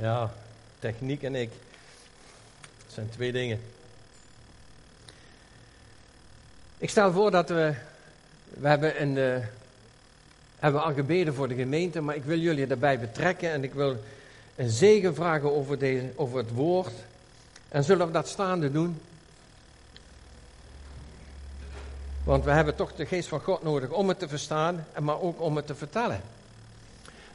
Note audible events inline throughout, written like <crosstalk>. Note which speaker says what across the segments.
Speaker 1: Ja, techniek en ik. Dat zijn twee dingen. Ik stel voor dat we. We hebben, een, uh, hebben al gebeden voor de gemeente, maar ik wil jullie daarbij betrekken en ik wil een zegen vragen over, deze, over het woord. En zullen we dat staande doen? Want we hebben toch de geest van God nodig om het te verstaan, maar ook om het te vertellen.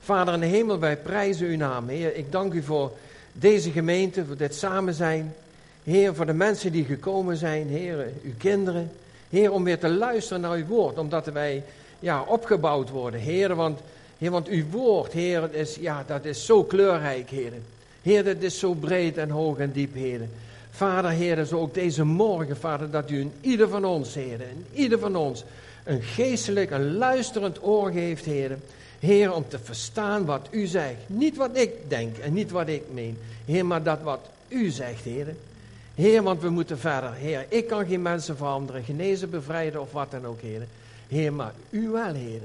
Speaker 1: Vader in de hemel, wij prijzen uw naam. Heer, ik dank u voor deze gemeente, voor dit samen zijn. Heer, voor de mensen die gekomen zijn. Heer, uw kinderen. Heer, om weer te luisteren naar uw woord, omdat wij ja, opgebouwd worden. Heer, want, heer, want uw woord, Heer, is, ja, dat is zo kleurrijk, Heer. Heer, dat is zo breed en hoog en diep, Heer. Vader, Heer, zo ook deze morgen, Vader, dat u in ieder van ons, Heer, in ieder van ons, een geestelijk, een luisterend oor geeft, Heer. Heer, om te verstaan wat u zegt. Niet wat ik denk en niet wat ik meen. Heer, maar dat wat u zegt, Heer. Heer, want we moeten verder. Heer, ik kan geen mensen veranderen, genezen, bevrijden of wat dan ook, Heer. Heer, maar u wel, Heer.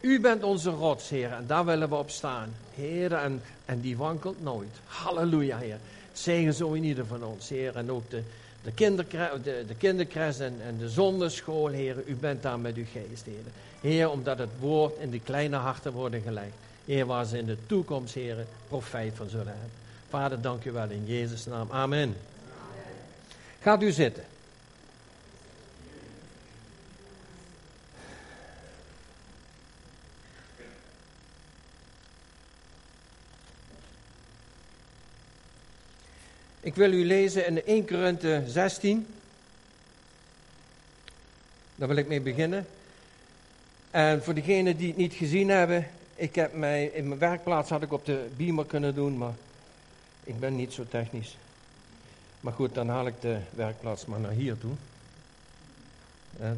Speaker 1: U bent onze rots, Heer, en daar willen we op staan. Heer, en, en die wankelt nooit. Halleluja, Heer. Zegen zo in ieder van ons, Heer. En ook de, de, kinderkres, de, de kinderkres en, en de zonderschool, Heer. U bent daar met uw geest, Heer. Heer, omdat het woord in die kleine harten worden gelegd. Heer, waar ze in de toekomst, Heer, profijt van zullen hebben. Vader, dank u wel in Jezus' naam. Amen. Gaat u zitten. Ik wil u lezen in 1 Korinthe 16. Daar wil ik mee beginnen. En voor degenen die het niet gezien hebben, ik heb mij, in mijn werkplaats had ik op de beamer kunnen doen, maar ik ben niet zo technisch. Maar goed, dan haal ik de werkplaats maar naar hier toe.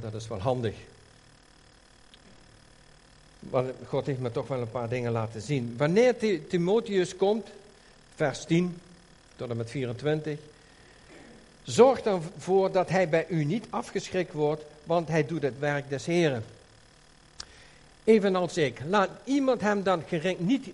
Speaker 1: dat is wel handig. Maar God heeft me toch wel een paar dingen laten zien. Wanneer Timotheus komt, vers 10 tot en met 24. Zorg ervoor dat hij bij u niet afgeschrikt wordt, want hij doet het werk des Heren. Evenals ik. Laat, iemand hem dan gering, niet,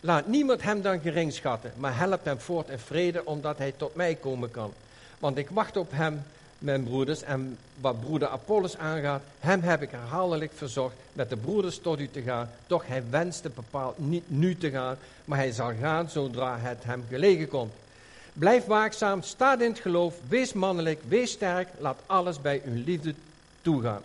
Speaker 1: laat niemand hem dan gering schatten, maar help hem voort in vrede, omdat hij tot mij komen kan. Want ik wacht op hem, mijn broeders, en wat broeder Apollos aangaat, hem heb ik herhaaldelijk verzocht met de broeders tot u te gaan. Toch hij wenste bepaald niet nu te gaan, maar hij zal gaan zodra het hem gelegen komt. Blijf waakzaam, sta in het geloof, wees mannelijk, wees sterk, laat alles bij uw liefde toegaan.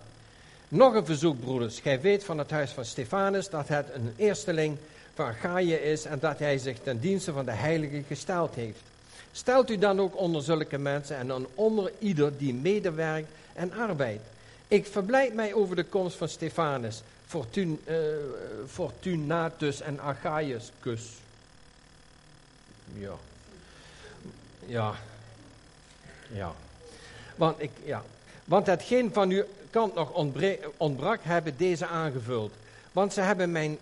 Speaker 1: Nog een verzoek, broeders. Gij weet van het huis van Stefanus dat het een eersteling van Achaïe is en dat hij zich ten dienste van de heilige gesteld heeft. Stelt u dan ook onder zulke mensen en dan onder ieder die medewerkt en arbeidt. Ik verblijd mij over de komst van Stefanus, Fortun, uh, Fortunatus en Achaius. Kus. Ja. Ja. Ja. Want, ik, ja. Want hetgeen van uw kant nog ontbrak, hebben deze aangevuld. Want ze hebben mijn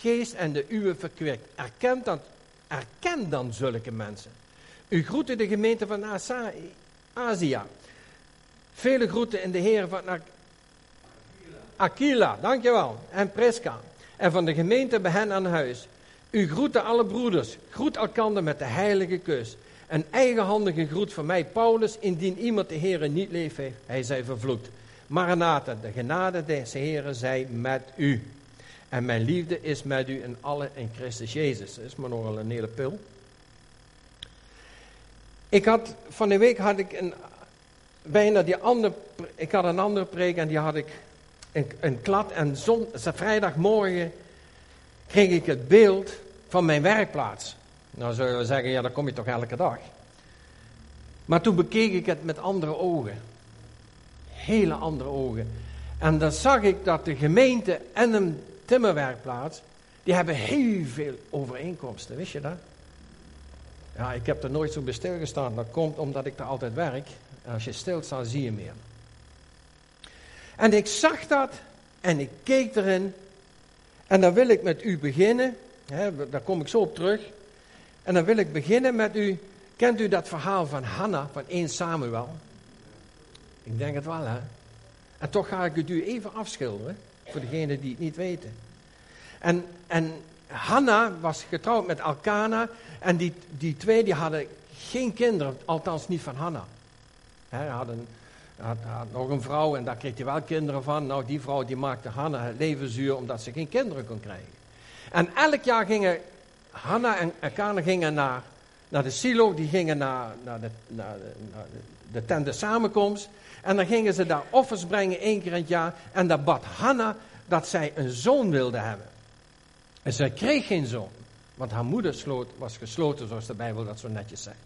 Speaker 1: geest en de uwe verkwikt. Erkent dan, erken dan zulke mensen. U groeten de gemeente van Azië. Vele groeten in de heren van Aquila, dankjewel. En Prisca. En van de gemeente bij hen aan huis. U groeten alle broeders. Groet elkander met de heilige kus. Een eigenhandige groet van mij, Paulus, indien iemand de Heer niet leeft hij zij vervloekt. Maranatha, de genade des Heeren zij met u. En mijn liefde is met u en alle in Christus Jezus. Dat is maar nogal een hele pil. Ik had, van de week had ik een, bijna die andere, ik had een andere preek en die had ik een, een klad. En zon, vrijdagmorgen kreeg ik het beeld van mijn werkplaats. Nou zullen we zeggen, ja, dan kom je toch elke dag. Maar toen bekeek ik het met andere ogen. Hele andere ogen. En dan zag ik dat de gemeente en een timmerwerkplaats, die hebben heel veel overeenkomsten. Wist je dat? Ja, ik heb er nooit zo bij stilgestaan. Dat komt omdat ik er altijd werk. En als je stilstaat, zie je meer. En ik zag dat en ik keek erin. En dan wil ik met u beginnen. Hè, daar kom ik zo op terug. En dan wil ik beginnen met u. Kent u dat verhaal van Hanna van 1 Samuel? Ik denk het wel, hè? En toch ga ik het u even afschilderen, voor degenen die het niet weten. En, en Hanna was getrouwd met Alkana. En die, die twee die hadden geen kinderen, althans niet van Hanna. Hij had, een, had, had, nog een vrouw en daar kreeg hij wel kinderen van. Nou, die vrouw die maakte Hanna het leven zuur omdat ze geen kinderen kon krijgen. En elk jaar gingen Hanna en Elkana gingen naar, naar de silo, die gingen naar, naar, de, naar, de, de, samenkomst. En dan gingen ze daar offers brengen één keer in het jaar. En daar bad Hanna dat zij een zoon wilde hebben. En zij kreeg geen zoon. Want haar moeder was gesloten, zoals de Bijbel dat zo netjes zegt.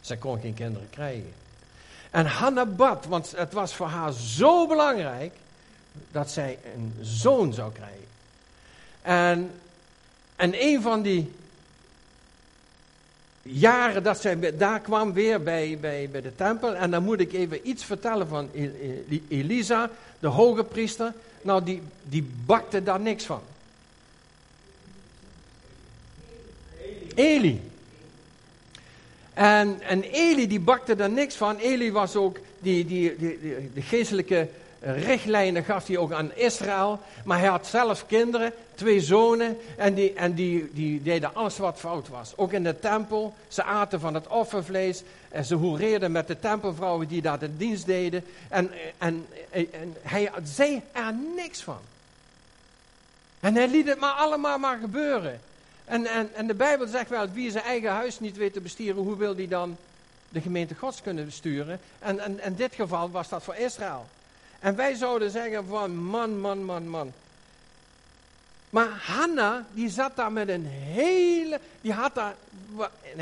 Speaker 1: Zij kon geen kinderen krijgen. En Hanna bad, want het was voor haar zo belangrijk dat zij een zoon zou krijgen. En, en een van die jaren dat zij daar kwam weer bij, bij, bij de tempel. En dan moet ik even iets vertellen van Elisa, de hoge priester. Nou, die, die bakte daar niks van. Eli. En, en Eli die bakte daar niks van. Eli was ook, die, die, die, die geestelijke richtlijnen gaf hij ook aan Israël. Maar hij had zelf kinderen, twee zonen. En die, en die, die deden alles wat fout was. Ook in de tempel. Ze aten van het offervlees. En ze hoereerden met de tempelvrouwen die daar de dienst deden. En, en, en hij zei er niks van. En hij liet het maar allemaal maar gebeuren. En, en, en de Bijbel zegt wel, wie zijn eigen huis niet weet te bestieren, hoe wil die dan de gemeente Gods kunnen besturen? En, en in dit geval was dat voor Israël. En wij zouden zeggen van man, man, man, man. Maar Hanna, die zat daar met een hele, die had daar,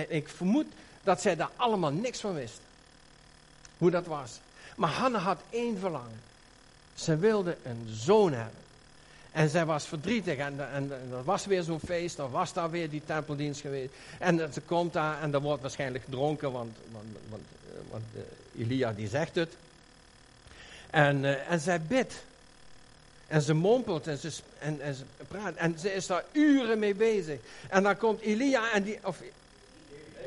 Speaker 1: ik vermoed dat zij daar allemaal niks van wist. Hoe dat was. Maar Hanna had één verlangen. Ze wilde een zoon hebben. En zij was verdrietig en, en, er was weer zo'n feest, er was daar weer die tempeldienst geweest. En ze komt daar en er wordt waarschijnlijk gedronken, want, want, want, uh, Elia die zegt het. En, uh, en zij bidt. En ze mompelt en ze, en, en ze praat. En ze is daar uren mee bezig. En dan komt Elia en die. Of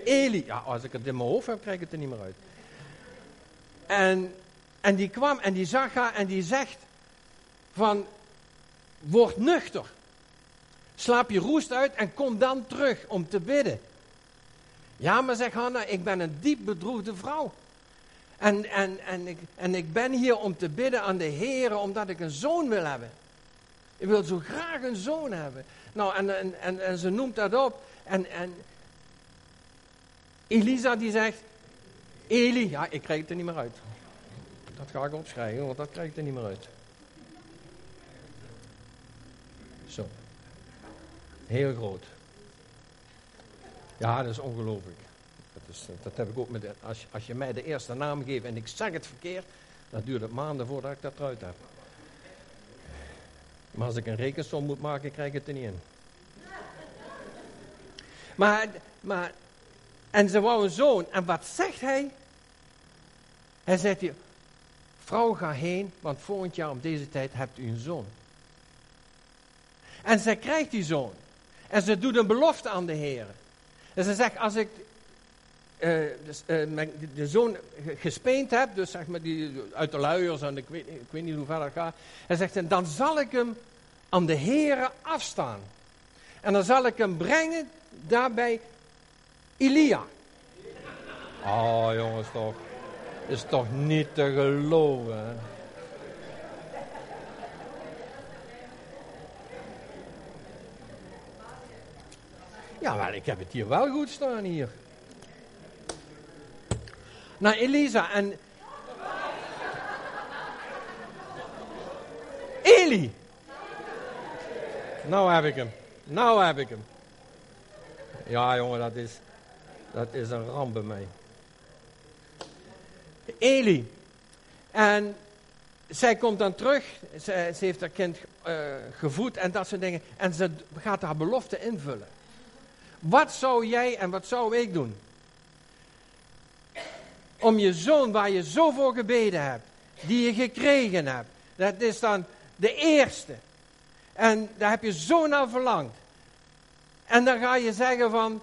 Speaker 1: Eli. Ja, als ik het in mijn hoofd heb, krijg ik het er niet meer uit. En, en die kwam en die zag haar en die zegt: van. Word nuchter. Slaap je roest uit en kom dan terug om te bidden. Ja, maar zegt Hanna, ik ben een diep bedroefde vrouw. En, en, en, ik, en ik ben hier om te bidden aan de Heer, omdat ik een zoon wil hebben. Ik wil zo graag een zoon hebben. Nou, en, en, en, en ze noemt dat op. En, en Elisa die zegt, Eli, ja, ik krijg het er niet meer uit. Dat ga ik opschrijven, want dat krijg ik er niet meer uit. Zo. Heel groot. Ja, dat is ongelooflijk. Dat, is, dat heb ik ook met, als, als je mij de eerste naam geeft en ik zeg het verkeerd, dan duurt het maanden voordat ik dat eruit heb. Maar als ik een rekensom moet maken, krijg ik het er niet in. Maar, maar, en ze wou een zoon. En wat zegt hij? Hij zegt, vrouw ga heen, want volgend jaar om deze tijd hebt u een zoon. En zij krijgt die zoon. En ze doet een belofte aan de Heer. En ze zegt, als ik uh, dus, uh, de zoon gespeend heb, dus zeg maar die, uit de luiers en ik weet, ik weet niet hoe ver dat gaat. Hij zegt, dan zal ik hem aan de Heere afstaan. En dan zal ik hem brengen daarbij Elia. Oh jongens toch, is toch niet te geloven. Ja, maar ik heb het hier wel goed staan hier. Naar Elisa en... Eli. Nou heb ik hem. Nou heb ik hem. Ja, jongen, dat is, dat is een ramp bij mij. Eli. En zij komt dan terug. Ze, ze heeft haar kind uh, gevoed en dat soort dingen. En ze gaat haar belofte invullen. Wat zou jij en wat zou ik doen? Om je zoon waar je zo voor gebeden hebt, die je gekregen hebt, dat is dan de eerste. En daar heb je zo naar verlangd. En dan ga je zeggen van,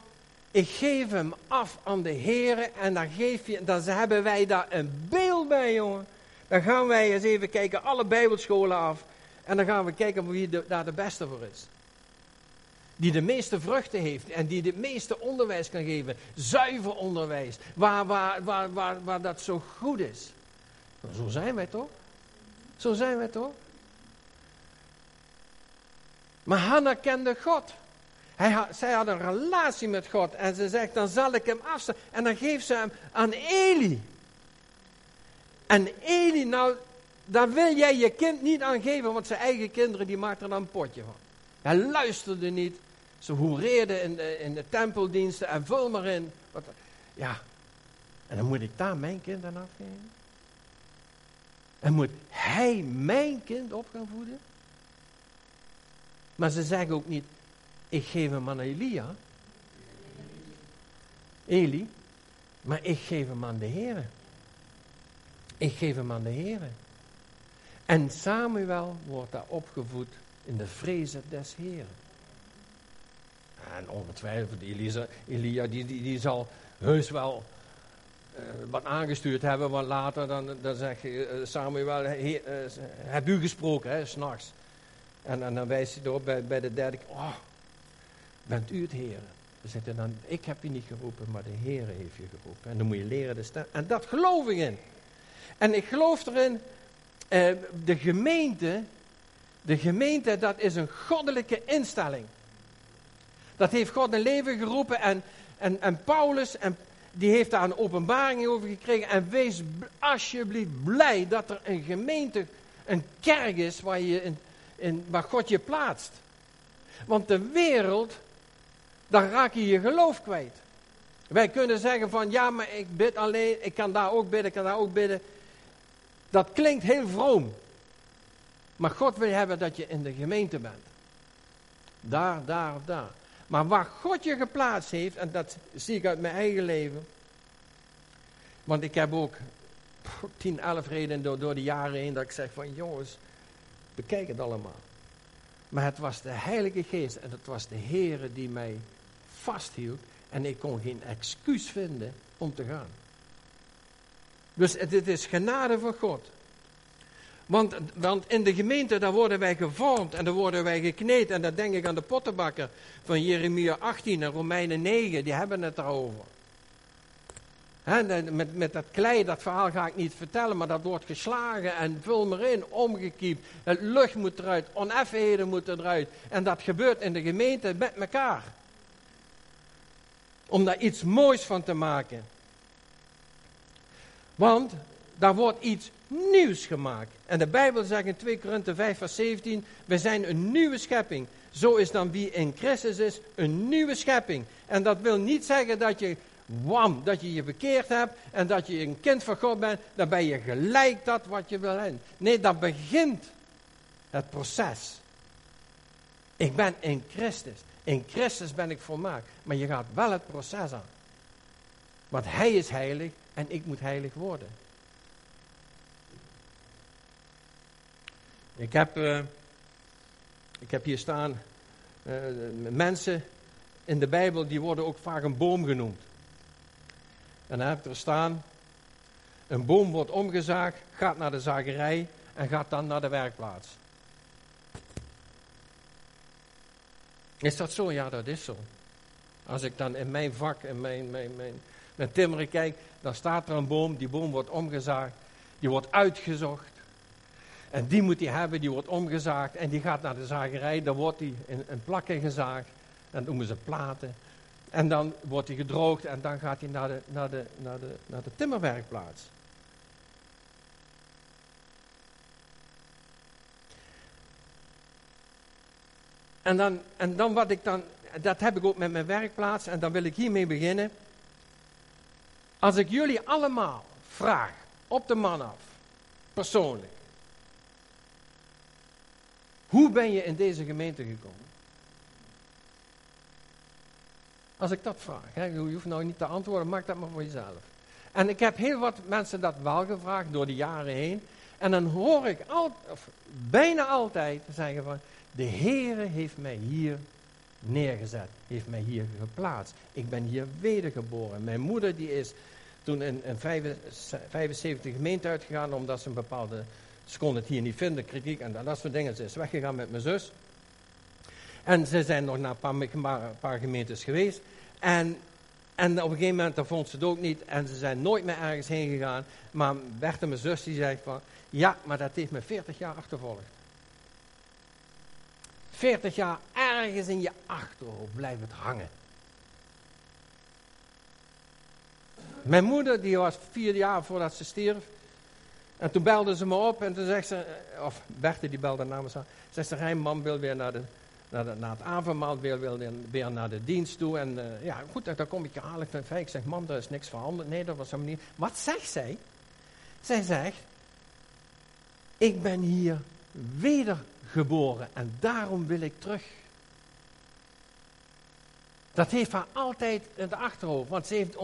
Speaker 1: ik geef hem af aan de Heer en dan, geef je, dan hebben wij daar een beeld bij, jongen. Dan gaan wij eens even kijken, alle bijbelscholen af. En dan gaan we kijken wie daar de beste voor is. Die de meeste vruchten heeft en die het meeste onderwijs kan geven. Zuiver onderwijs, waar, waar, waar, waar, waar dat zo goed is. Zo zijn wij toch? Zo zijn wij toch? Maar Hanna kende God. Hij had, zij had een relatie met God en ze zegt, dan zal ik hem afstaan. En dan geeft ze hem aan Eli. En Eli, nou, daar wil jij je kind niet aan geven, want zijn eigen kinderen, die maakten er dan een potje van. Hij luisterde niet. Ze hoereerden in de, in de tempeldiensten en vul maar in. Wat, ja, en dan moet ik daar mijn kind aan afgeven? En moet hij mijn kind op gaan voeden? Maar ze zeggen ook niet, ik geef hem aan Elia. Eli. Maar ik geef hem aan de Heer. Ik geef hem aan de Heer. En Samuel wordt daar opgevoed in de vrezen des Heren. En ongetwijfeld, Elisa, Elia die, die, die zal heus wel uh, wat aangestuurd hebben, want later dan, dan zegt uh, Samuel, he, uh, heb u gesproken, hè, s'nachts. En, en, dan wijst hij erop bij, bij de derde oh, bent u het Heer? Dan dan, ik heb je niet geroepen, maar de Heer heeft je geroepen. En dan moet je leren de stem. En dat geloof ik in. En ik geloof erin, de gemeente de gemeente, dat is een goddelijke instelling. Dat heeft God een leven geroepen en, en, en Paulus, en, die heeft daar een openbaring over gekregen. En wees alsjeblieft blij dat er een gemeente, een kerk is waar, je in, in, waar God je plaatst. Want de wereld, daar raak je je geloof kwijt. Wij kunnen zeggen van ja, maar ik bid alleen, ik kan daar ook bidden, ik kan daar ook bidden. Dat klinkt heel vroom. Maar God wil hebben dat je in de gemeente bent. Daar, daar of daar. Maar waar God je geplaatst heeft, en dat zie ik uit mijn eigen leven. Want ik heb ook 10, 11 redenen door, door de jaren heen dat ik zeg van jongens, bekijk het allemaal. Maar het was de Heilige Geest en het was de Heere die mij vasthield. En ik kon geen excuus vinden om te gaan. Dus het is genade van God. Want, want in de gemeente, daar worden wij gevormd en daar worden wij gekneed. En dan denk ik aan de pottenbakker van Jeremia 18 en Romeinen 9, die hebben het daarover. Met, met dat klei, dat verhaal ga ik niet vertellen, maar dat wordt geslagen en vul maar in, omgekiept. Het lucht moet eruit, oneffenheden moeten eruit. En dat gebeurt in de gemeente met elkaar. Om daar iets moois van te maken. Want daar wordt iets nieuws gemaakt. En de Bijbel zegt in 2 Korinthe 5 vers 17, we zijn een nieuwe schepping. Zo is dan wie in Christus is, een nieuwe schepping. En dat wil niet zeggen dat je, wam, dat je je bekeerd hebt en dat je een kind van God bent, dan ben je gelijk dat wat je wil hebben. Nee, dan begint het proces. Ik ben in Christus. In Christus ben ik volmaakt. Maar je gaat wel het proces aan. Want Hij is heilig en ik moet heilig worden. Ik heb, uh, ik heb hier staan, uh, mensen in de Bijbel die worden ook vaak een boom genoemd. En dan heb ik er staan, een boom wordt omgezaagd, gaat naar de zagerij en gaat dan naar de werkplaats. Is dat zo? Ja, dat is zo. Als ik dan in mijn vak, in mijn, mijn, mijn, mijn timmeren kijk, dan staat er een boom, die boom wordt omgezaagd, die wordt uitgezocht. En die moet hij hebben, die wordt omgezaagd en die gaat naar de zagerij. Dan wordt die in, in plakken gezaagd. Dan noemen ze platen. En dan wordt hij gedroogd en dan gaat hij naar de, naar de, naar de, naar de timmerwerkplaats. En dan, en dan wat ik dan, dat heb ik ook met mijn werkplaats en dan wil ik hiermee beginnen. Als ik jullie allemaal vraag, op de man af, persoonlijk. Hoe ben je in deze gemeente gekomen? Als ik dat vraag, hè, je hoeft nou niet te antwoorden, maak dat maar voor jezelf. En ik heb heel wat mensen dat wel gevraagd door de jaren heen. En dan hoor ik al, of bijna altijd zeggen van, de Heere heeft mij hier neergezet, heeft mij hier geplaatst. Ik ben hier wedergeboren. Mijn moeder die is toen in, in 75 gemeente uitgegaan omdat ze een bepaalde ze kon het hier niet vinden, kritiek en dat soort dingen. Ze is weggegaan met mijn zus. En ze zijn nog naar een paar, een paar gemeentes geweest. En, en op een gegeven moment vond ze het ook niet. En ze zijn nooit meer ergens heen gegaan. Maar Bert en mijn zus die zegt van... Ja, maar dat heeft me 40 jaar achtervolgd. 40 jaar ergens in je achterhoofd blijft het hangen. Mijn moeder, die was vier jaar voordat ze stierf. En toen belde ze me op en toen zegt ze, eh, of Berthe die belde namens haar. Zegt ze, Rijn, mam wil weer naar, de, naar, de, naar het avondmaal, wil, wil weer naar de dienst toe. En uh, ja, goed, dan kom ik je halen. Ik Ik zeg, mam, er is niks veranderd. Nee, dat was helemaal niet. Wat zegt zij? Zij zegt, ik ben hier wedergeboren en daarom wil ik terug. Dat heeft haar altijd in de achterhoofd. Want ze heeft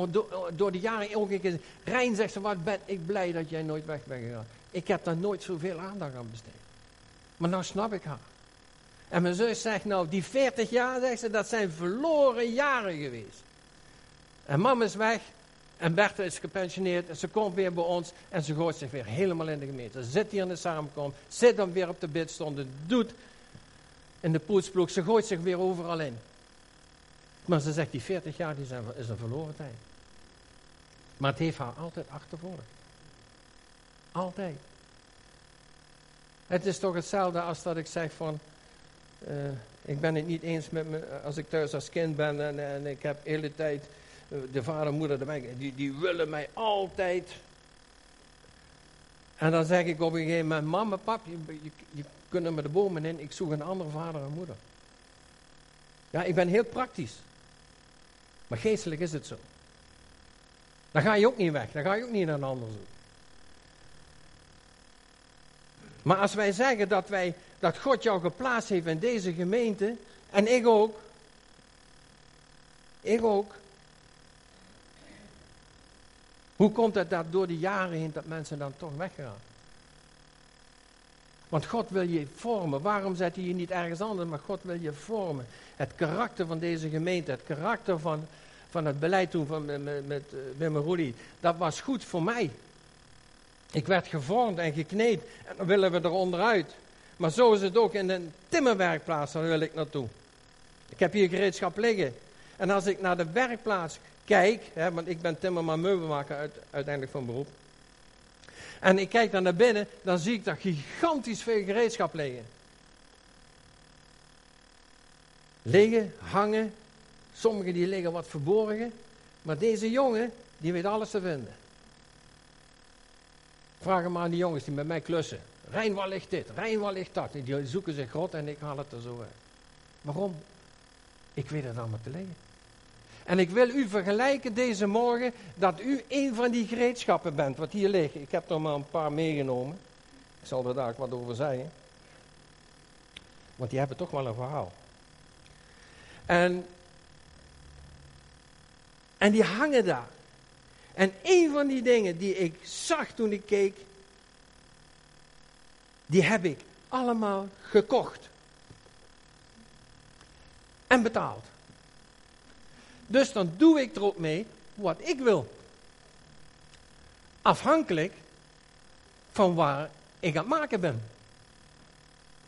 Speaker 1: door de jaren ook keer... Rijn zegt ze, wat ben ik blij dat jij nooit weg bent gegaan. Ik heb daar nooit zoveel aandacht aan besteed. Maar nou snap ik haar. En mijn zus zegt nou, die 40 jaar, zegt ze, dat zijn verloren jaren geweest. En mam is weg. En Bertha is gepensioneerd. En ze komt weer bij ons. En ze gooit zich weer helemaal in de gemeente. Ze zit hier in de samenkomst. Zit dan weer op de bidstonden. Doet in de poetsploeg. Ze gooit zich weer overal in. Maar ze zegt, die 40 jaar die zijn, is een verloren tijd. Maar het heeft haar altijd achtervolgd. Altijd. Het is toch hetzelfde als dat ik zeg van... Uh, ik ben het niet eens met me, als ik thuis als kind ben en, en ik heb de hele tijd uh, de vader en moeder die, die willen mij altijd. En dan zeg ik op een gegeven moment, mama, pap, je, je, je kunt me de bomen in, ik zoek een andere vader en moeder. Ja, ik ben heel praktisch. Maar geestelijk is het zo. Dan ga je ook niet weg. Dan ga je ook niet naar een ander zoeken. Maar als wij zeggen dat, wij, dat God jou geplaatst heeft in deze gemeente, en ik ook, ik ook, hoe komt het dat door de jaren heen dat mensen dan toch weggaan? Want God wil je vormen. Waarom zet hij je niet ergens anders? Maar God wil je vormen. Het karakter van deze gemeente, het karakter van, van het beleid toen van, met, met, met Roelie, dat was goed voor mij. Ik werd gevormd en gekneed en dan willen we er onderuit. Maar zo is het ook in een timmerwerkplaats, daar wil ik naartoe. Ik heb hier gereedschap liggen. En als ik naar de werkplaats kijk, hè, want ik ben timmerman meubelmaker uit, uiteindelijk van beroep. En ik kijk naar binnen, dan zie ik daar gigantisch veel gereedschap liggen. Liggen, hangen. Sommige die liggen wat verborgen. Maar deze jongen, die weet alles te vinden. Vraag hem aan die jongens die met mij klussen. Rijn, waar ligt dit? Rijn, waar ligt dat? Die zoeken zich rot en ik haal het er zo uit. Waarom? Ik weet het allemaal te liggen. En ik wil u vergelijken deze morgen dat u een van die gereedschappen bent wat hier liggen. Ik heb er maar een paar meegenomen. Ik zal er daar wat over zeggen. Want die hebben toch wel een verhaal. En, en die hangen daar. En een van die dingen die ik zag toen ik keek, die heb ik allemaal gekocht. En betaald. Dus dan doe ik er ook mee wat ik wil. Afhankelijk van waar ik aan het maken ben.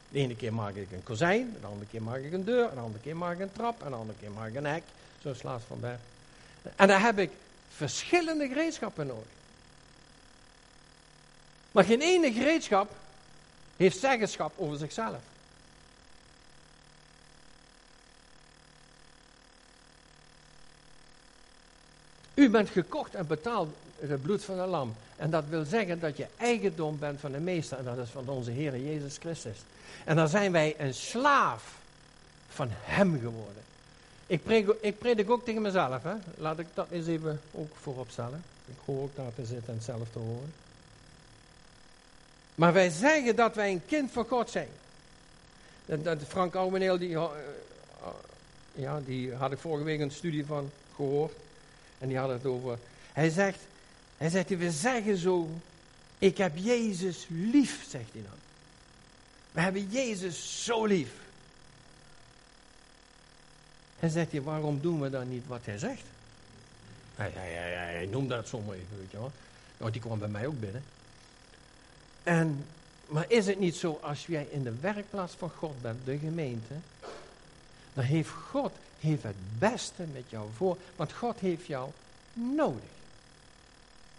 Speaker 1: De ene keer maak ik een kozijn, de andere keer maak ik een deur, de andere keer maak ik een trap, en de andere keer maak ik een hek. Zo slaat van bij. En daar heb ik verschillende gereedschappen nodig. Maar geen ene gereedschap heeft zeggenschap over zichzelf. U bent gekocht en betaald het bloed van een lam. En dat wil zeggen dat je eigendom bent van de meester. En dat is van onze Heer Jezus Christus. En dan zijn wij een slaaf van Hem geworden. Ik predik, ik predik ook tegen mezelf. Hè? Laat ik dat eens even ook voorop stellen. Ik hoor ook daar te zitten en zelf te horen. Maar wij zeggen dat wij een kind van God zijn. Frank Ouweneel, die, uh, ja, die had ik vorige week een studie van gehoord. En die had het over. Hij zegt, hij zegt, we zeggen zo, ik heb Jezus lief, zegt hij dan. We hebben Jezus zo lief. En zegt waarom doen we dan niet wat hij zegt? Hij, hij, hij, hij noemde dat zomaar even, weet je wel. Nou, die kwam bij mij ook binnen. En, maar is het niet zo, als jij in de werkplaats van God bent, de gemeente, dan heeft God heeft het beste met jou voor, want God heeft jou nodig.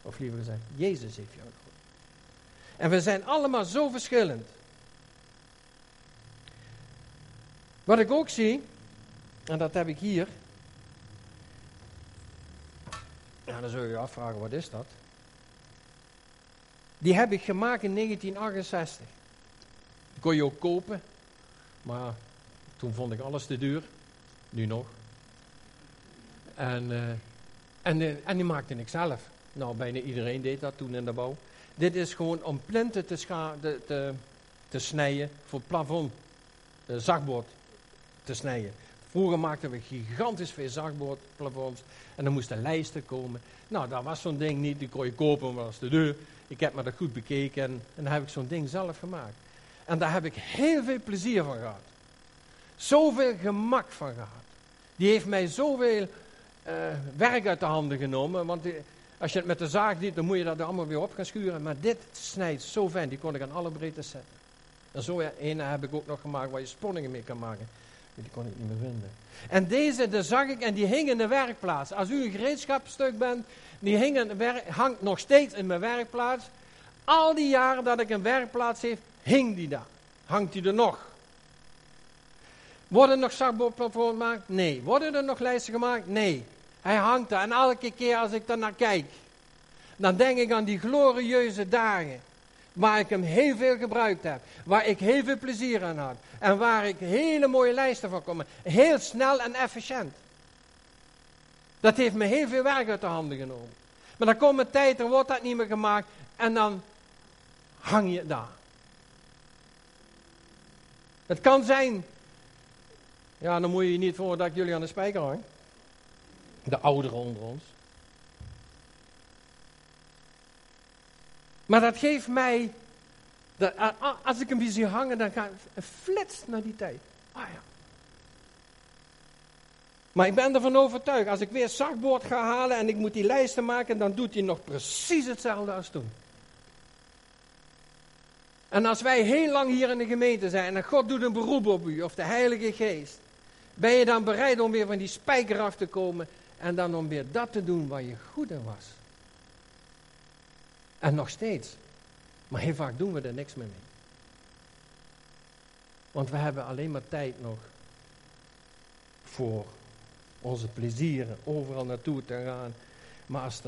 Speaker 1: Of liever gezegd, Jezus heeft jou nodig. En we zijn allemaal zo verschillend. Wat ik ook zie, en dat heb ik hier. Ja, dan zul je je afvragen, wat is dat? Die heb ik gemaakt in 1968. Die kon je ook kopen, maar toen vond ik alles te duur. Nu nog. En, uh, en, uh, en die maakte ik zelf. Nou, bijna iedereen deed dat toen in de bouw. Dit is gewoon om plinten te, te, te, te snijden voor plafond, uh, te snijden. Vroeger maakten we gigantisch veel zakbordplafonds en dan moesten lijsten komen. Nou, dat was zo'n ding niet, die kon je kopen, maar was de deur. Ik heb me dat goed bekeken en, en dan heb ik zo'n ding zelf gemaakt. En daar heb ik heel veel plezier van gehad. Zoveel gemak van gehad. Die heeft mij zoveel uh, werk uit de handen genomen. Want als je het met de zaag doet, dan moet je dat er allemaal weer op gaan schuren. Maar dit snijdt zo fijn, die kon ik aan alle breedtes zetten. En zo een heb ik ook nog gemaakt waar je sponningen mee kan maken. Die kon ik niet meer vinden. En deze, de zag ik en die hing in de werkplaats. Als u een gereedschapstuk bent, die hangt nog steeds in mijn werkplaats. Al die jaren dat ik een werkplaats heb, hing die daar. Hangt die er nog. Worden er nog zakbordplafonds gemaakt? Nee. Worden er nog lijsten gemaakt? Nee. Hij hangt daar. En elke keer als ik daar naar kijk, dan denk ik aan die glorieuze dagen. Waar ik hem heel veel gebruikt heb. Waar ik heel veel plezier aan had. En waar ik hele mooie lijsten van kom. Heel snel en efficiënt. Dat heeft me heel veel werk uit de handen genomen. Maar dan komt een tijd, dan wordt dat niet meer gemaakt. En dan hang je daar. Het kan zijn. Ja, dan moet je je niet voor dat ik jullie aan de spijker hang. De ouderen onder ons. Maar dat geeft mij, dat, als ik hem weer zie hangen, dan gaat het flits naar die tijd. Ah ja. Maar ik ben ervan overtuigd, als ik weer zakboord ga halen en ik moet die lijsten maken, dan doet hij nog precies hetzelfde als toen. En als wij heel lang hier in de gemeente zijn en God doet een beroep op u, of de Heilige Geest, ben je dan bereid om weer van die spijker af te komen en dan om weer dat te doen waar je goed in was? En nog steeds. Maar heel vaak doen we er niks meer mee. Want we hebben alleen maar tijd nog voor onze plezieren, overal naartoe te gaan. Maar als,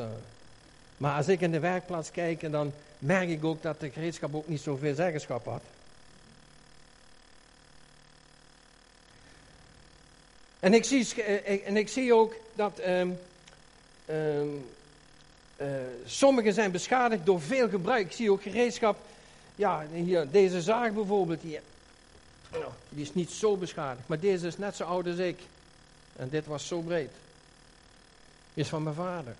Speaker 1: maar als ik in de werkplaats kijk, dan merk ik ook dat de gereedschap ook niet zoveel zeggenschap had. En ik zie, eh, en ik zie ook dat um, um, uh, sommige zijn beschadigd door veel gebruik. Ik zie ook gereedschap. Ja, hier, deze zaag bijvoorbeeld. Hier. Nou, die is niet zo beschadigd. Maar deze is net zo oud als ik. En dit was zo breed. Die is van mijn vader.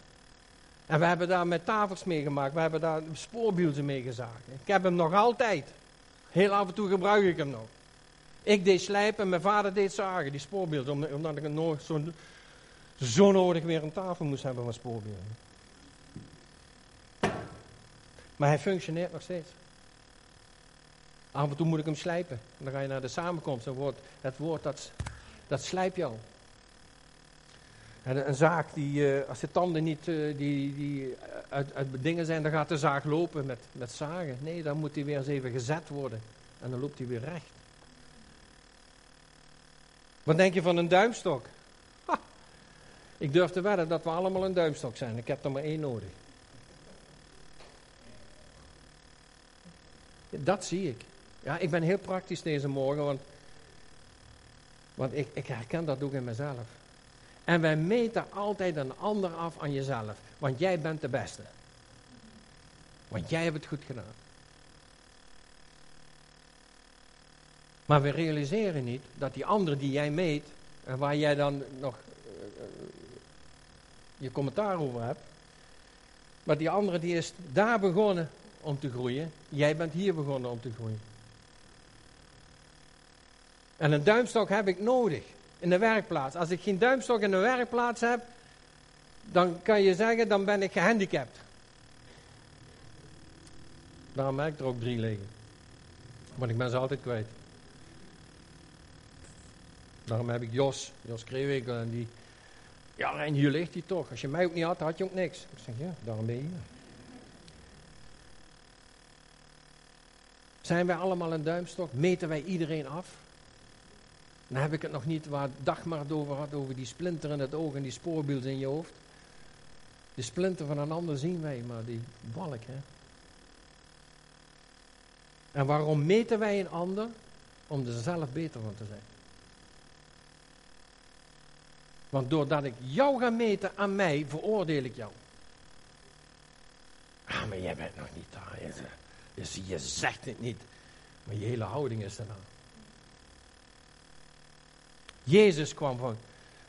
Speaker 1: En we hebben daar met tafels mee gemaakt. We hebben daar spoorbielzen mee gezaagd. Ik heb hem nog altijd. Heel af en toe gebruik ik hem nog. Ik deed slijpen en mijn vader deed zagen, die spoorbeelden. Omdat ik nog zo, zo nodig weer een tafel moest hebben van spoorbeelden. Maar hij functioneert nog steeds. Af en toe moet ik hem slijpen. dan ga je naar de samenkomst. En wordt, het woord dat, dat slijp al. En een zaak die, uh, als de tanden niet uh, die, die uit, uit dingen zijn, dan gaat de zaag lopen met, met zagen. Nee, dan moet hij weer eens even gezet worden. En dan loopt hij weer recht. Wat denk je van een duimstok? Ha, ik durf te wedden dat we allemaal een duimstok zijn. Ik heb er maar één nodig. Dat zie ik. Ja, ik ben heel praktisch deze morgen, want, want ik, ik herken dat ook in mezelf. En wij meten altijd een ander af aan jezelf, want jij bent de beste. Want jij hebt het goed gedaan. Maar we realiseren niet dat die andere die jij meet, en waar jij dan nog uh, je commentaar over hebt, maar die andere die is daar begonnen om te groeien. Jij bent hier begonnen om te groeien. En een duimstok heb ik nodig in de werkplaats. Als ik geen duimstok in de werkplaats heb, dan kan je zeggen, dan ben ik gehandicapt. Daarom heb ik er ook drie liggen. Want ik ben ze altijd kwijt. Daarom heb ik Jos, Jos Kreewinkel, en die... Ja, en hier ligt hij toch. Als je mij ook niet had, had je ook niks. Ik zeg, ja, daarom ben je hier. Zijn wij allemaal een duimstok? Meten wij iedereen af? Dan heb ik het nog niet waar Dagmar het over had, over die splinter in het oog en die spoorbeeld in je hoofd. De splinter van een ander zien wij, maar die balk, hè. En waarom meten wij een ander? Om er zelf beter van te zijn. Want doordat ik jou ga meten aan mij, veroordeel ik jou. Ah, maar jij bent nog niet daar. Je, je zegt het niet, maar je hele houding is eraan. Jezus kwam van,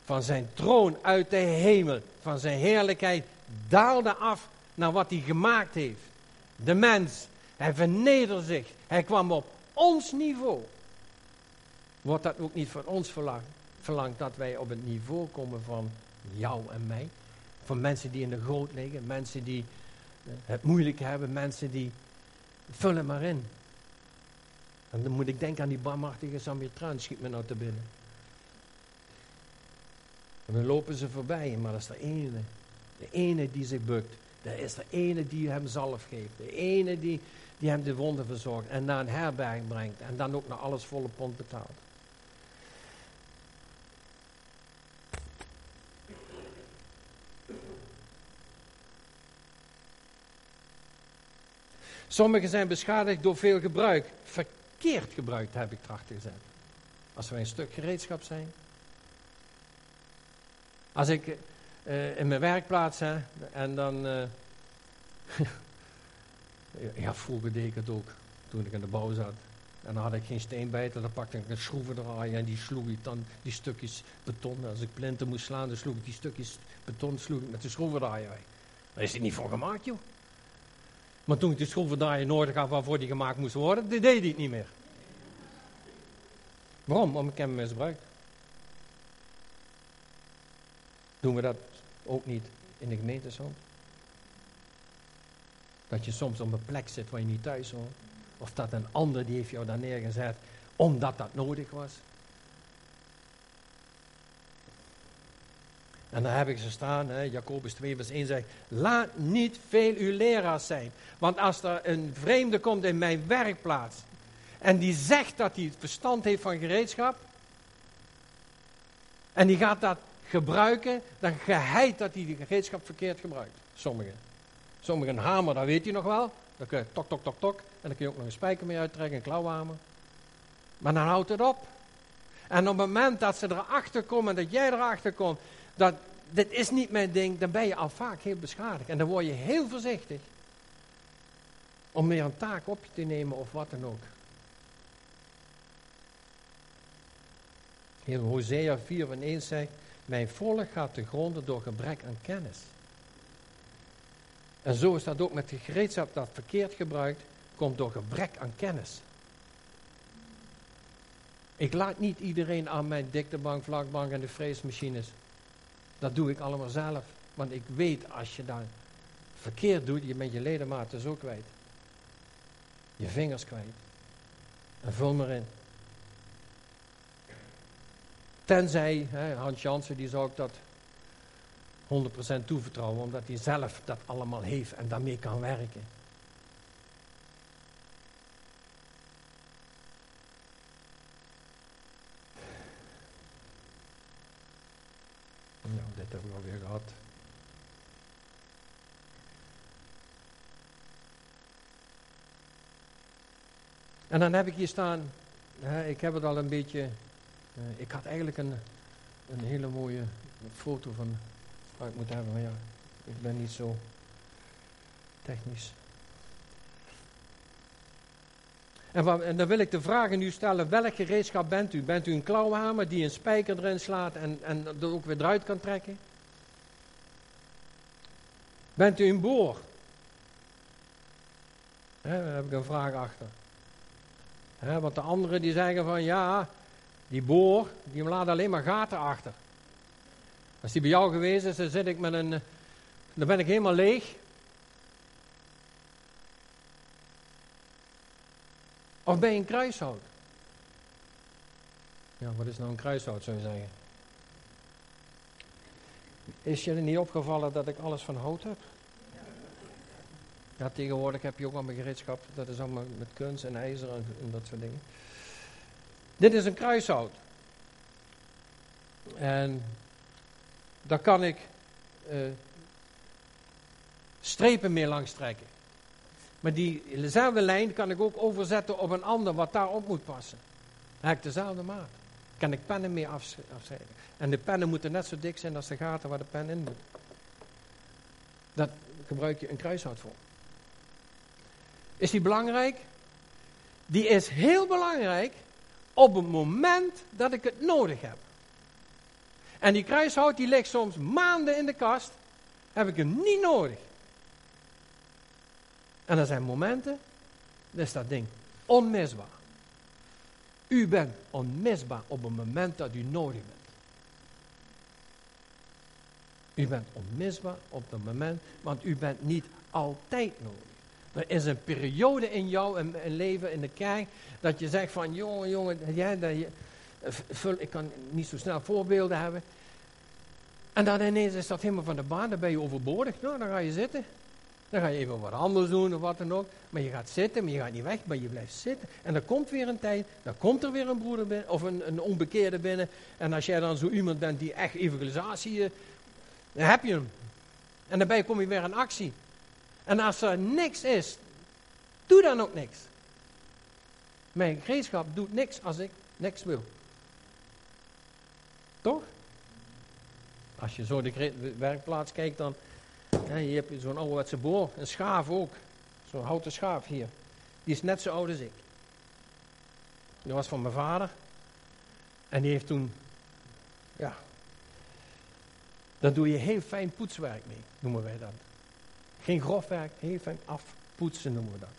Speaker 1: van zijn troon uit de hemel, van zijn heerlijkheid, daalde af naar wat hij gemaakt heeft. De mens, hij vernederde zich, hij kwam op ons niveau. Wordt dat ook niet van ons verlangd, verlangd dat wij op het niveau komen van jou en mij? Van mensen die in de goot liggen, mensen die het moeilijk hebben, mensen die. Vul het maar in. En dan moet ik denken aan die barmhartige Samaritaan, schiet me nou te binnen. En dan lopen ze voorbij, maar dat is de ene. De ene die zich bukt. Dat is de ene die hem zalf geeft. De ene die, die hem de wonden verzorgt en naar een herberg brengt. En dan ook naar alles volle pond betaalt. Sommigen zijn beschadigd door veel gebruik. Verkeerd gebruikt heb ik trachten gezet. Als wij een stuk gereedschap zijn. Als ik uh, in mijn werkplaats hè, en dan. Uh, <laughs> ja, vroeger deed ik het ook toen ik in de bouw zat. En dan had ik geen steenbijter, dan pakte ik een schroevendraaier en die sloeg ik dan die stukjes beton. Als ik plinten moest slaan, dan sloeg ik die stukjes beton sloeg ik met de schroevendraaier. Daar is hij niet voor gemaakt, joh. Maar toen ik de schroevendraaier nodig had waarvoor die gemaakt moest worden, deed hij het niet meer. Waarom? Omdat ik hem misbruikt. Doen we dat ook niet in de gemeente zo? Dat je soms op een plek zit waar je niet thuis hoort. Of dat een ander die heeft jou daar neergezet omdat dat nodig was. En daar heb ik ze staan, hè, Jacobus 2 vers 1 zegt, laat niet veel uw leraars zijn. Want als er een vreemde komt in mijn werkplaats en die zegt dat hij het verstand heeft van gereedschap, en die gaat dat gebruiken, dan geheid dat hij die gereedschap verkeerd gebruikt. Sommigen. Sommigen een hamer, dat weet je nog wel. Dan kun je tok, tok, tok, tok. En dan kun je ook nog een spijker mee uittrekken, een klauwhamer. Maar dan houdt het op. En op het moment dat ze erachter komen, dat jij erachter komt, dat dit is niet mijn ding, dan ben je al vaak heel beschadigd. En dan word je heel voorzichtig om meer een taak op je te nemen of wat dan ook. In Hosea 4 en 1 zegt, mijn volk gaat te gronden door gebrek aan kennis. En zo is dat ook met de gereedschap dat verkeerd gebruikt, komt door gebrek aan kennis. Ik laat niet iedereen aan mijn diktebank, vlakbank en de freesmachines. Dat doe ik allemaal zelf. Want ik weet, als je dat verkeerd doet, je bent je ledematen zo kwijt. Je vingers kwijt. En vul maar in. Tenzij, hè, Hans Jansen, die zou ik dat 100% toevertrouwen, omdat hij zelf dat allemaal heeft en daarmee kan werken. Nou, dit hebben we alweer gehad. En dan heb ik hier staan, ik heb het al een beetje uh, ik had eigenlijk een, een hele mooie foto van ik moet hebben, maar ja, ik ben niet zo technisch. En, dan wil ik de vraag nu stellen, welk gereedschap bent u? Bent u een klauwhamer die een spijker erin slaat en, en er ook weer eruit kan trekken? Bent u een boor? Daar heb ik een vraag achter. Want de anderen die zeggen van ja, die boor, die laat alleen maar gaten achter. Als die bij jou geweest is, dan zit ik met een. Dan ben ik helemaal leeg. Of ben je een kruishout? Ja, wat is nou een kruishout, zou je zeggen? Is je er niet opgevallen dat ik alles van hout heb? Ja, tegenwoordig heb je ook allemaal gereedschap. Dat is allemaal met kunst en ijzer en, dat soort dingen. Dit is een kruishout. En daar kan ik uh, strepen mee langs trekken. Maar diezelfde lijn kan ik ook overzetten op een ander wat daarop moet passen. Dan heb ik dezelfde maat. Kan ik pennen mee afscheiden. En de pennen moeten net zo dik zijn als de gaten waar de pen in moet. Dat gebruik je een kruishout voor. Is die belangrijk? Die is heel belangrijk op het moment dat ik het nodig heb. En die kruishout die ligt soms maanden in de kast, heb ik hem niet nodig. En er zijn momenten, dan is dat ding onmisbaar. U bent onmisbaar op het moment dat u nodig bent. U bent onmisbaar op het moment, want u bent niet altijd nodig. Er is een periode in jouw een, leven in de kerk dat je zegt van jongen, jongen, ja, dat je, vul, ik kan niet zo snel voorbeelden hebben. En dan ineens is dat helemaal van de baan, dan ben je overbodig. Nou, dan ga je zitten. Dan ga je even wat anders doen of wat dan ook. Maar je gaat zitten, maar je gaat niet weg, maar je blijft zitten. En dan komt weer een tijd, dan komt er weer een broeder binnen, of een, een onbekeerde binnen. En als jij dan zo iemand bent die echt evangelisatie, uh, dan heb je hem. En daarbij kom je weer in actie. En als er niks is, doe dan ook niks. Mijn gereedschap doet niks als ik niks wil. Toch? Als je zo de werkplaats kijkt, dan ja, je hebt zo'n ouderwetse boor, een schaaf ook. Zo'n houten schaaf hier. Die is net zo oud als ik. Die was van mijn vader. En die heeft toen, ja, daar doe je heel fijn poetswerk mee, noemen wij dat. Geen grof werk, heel fijn afpoetsen noemen we dat.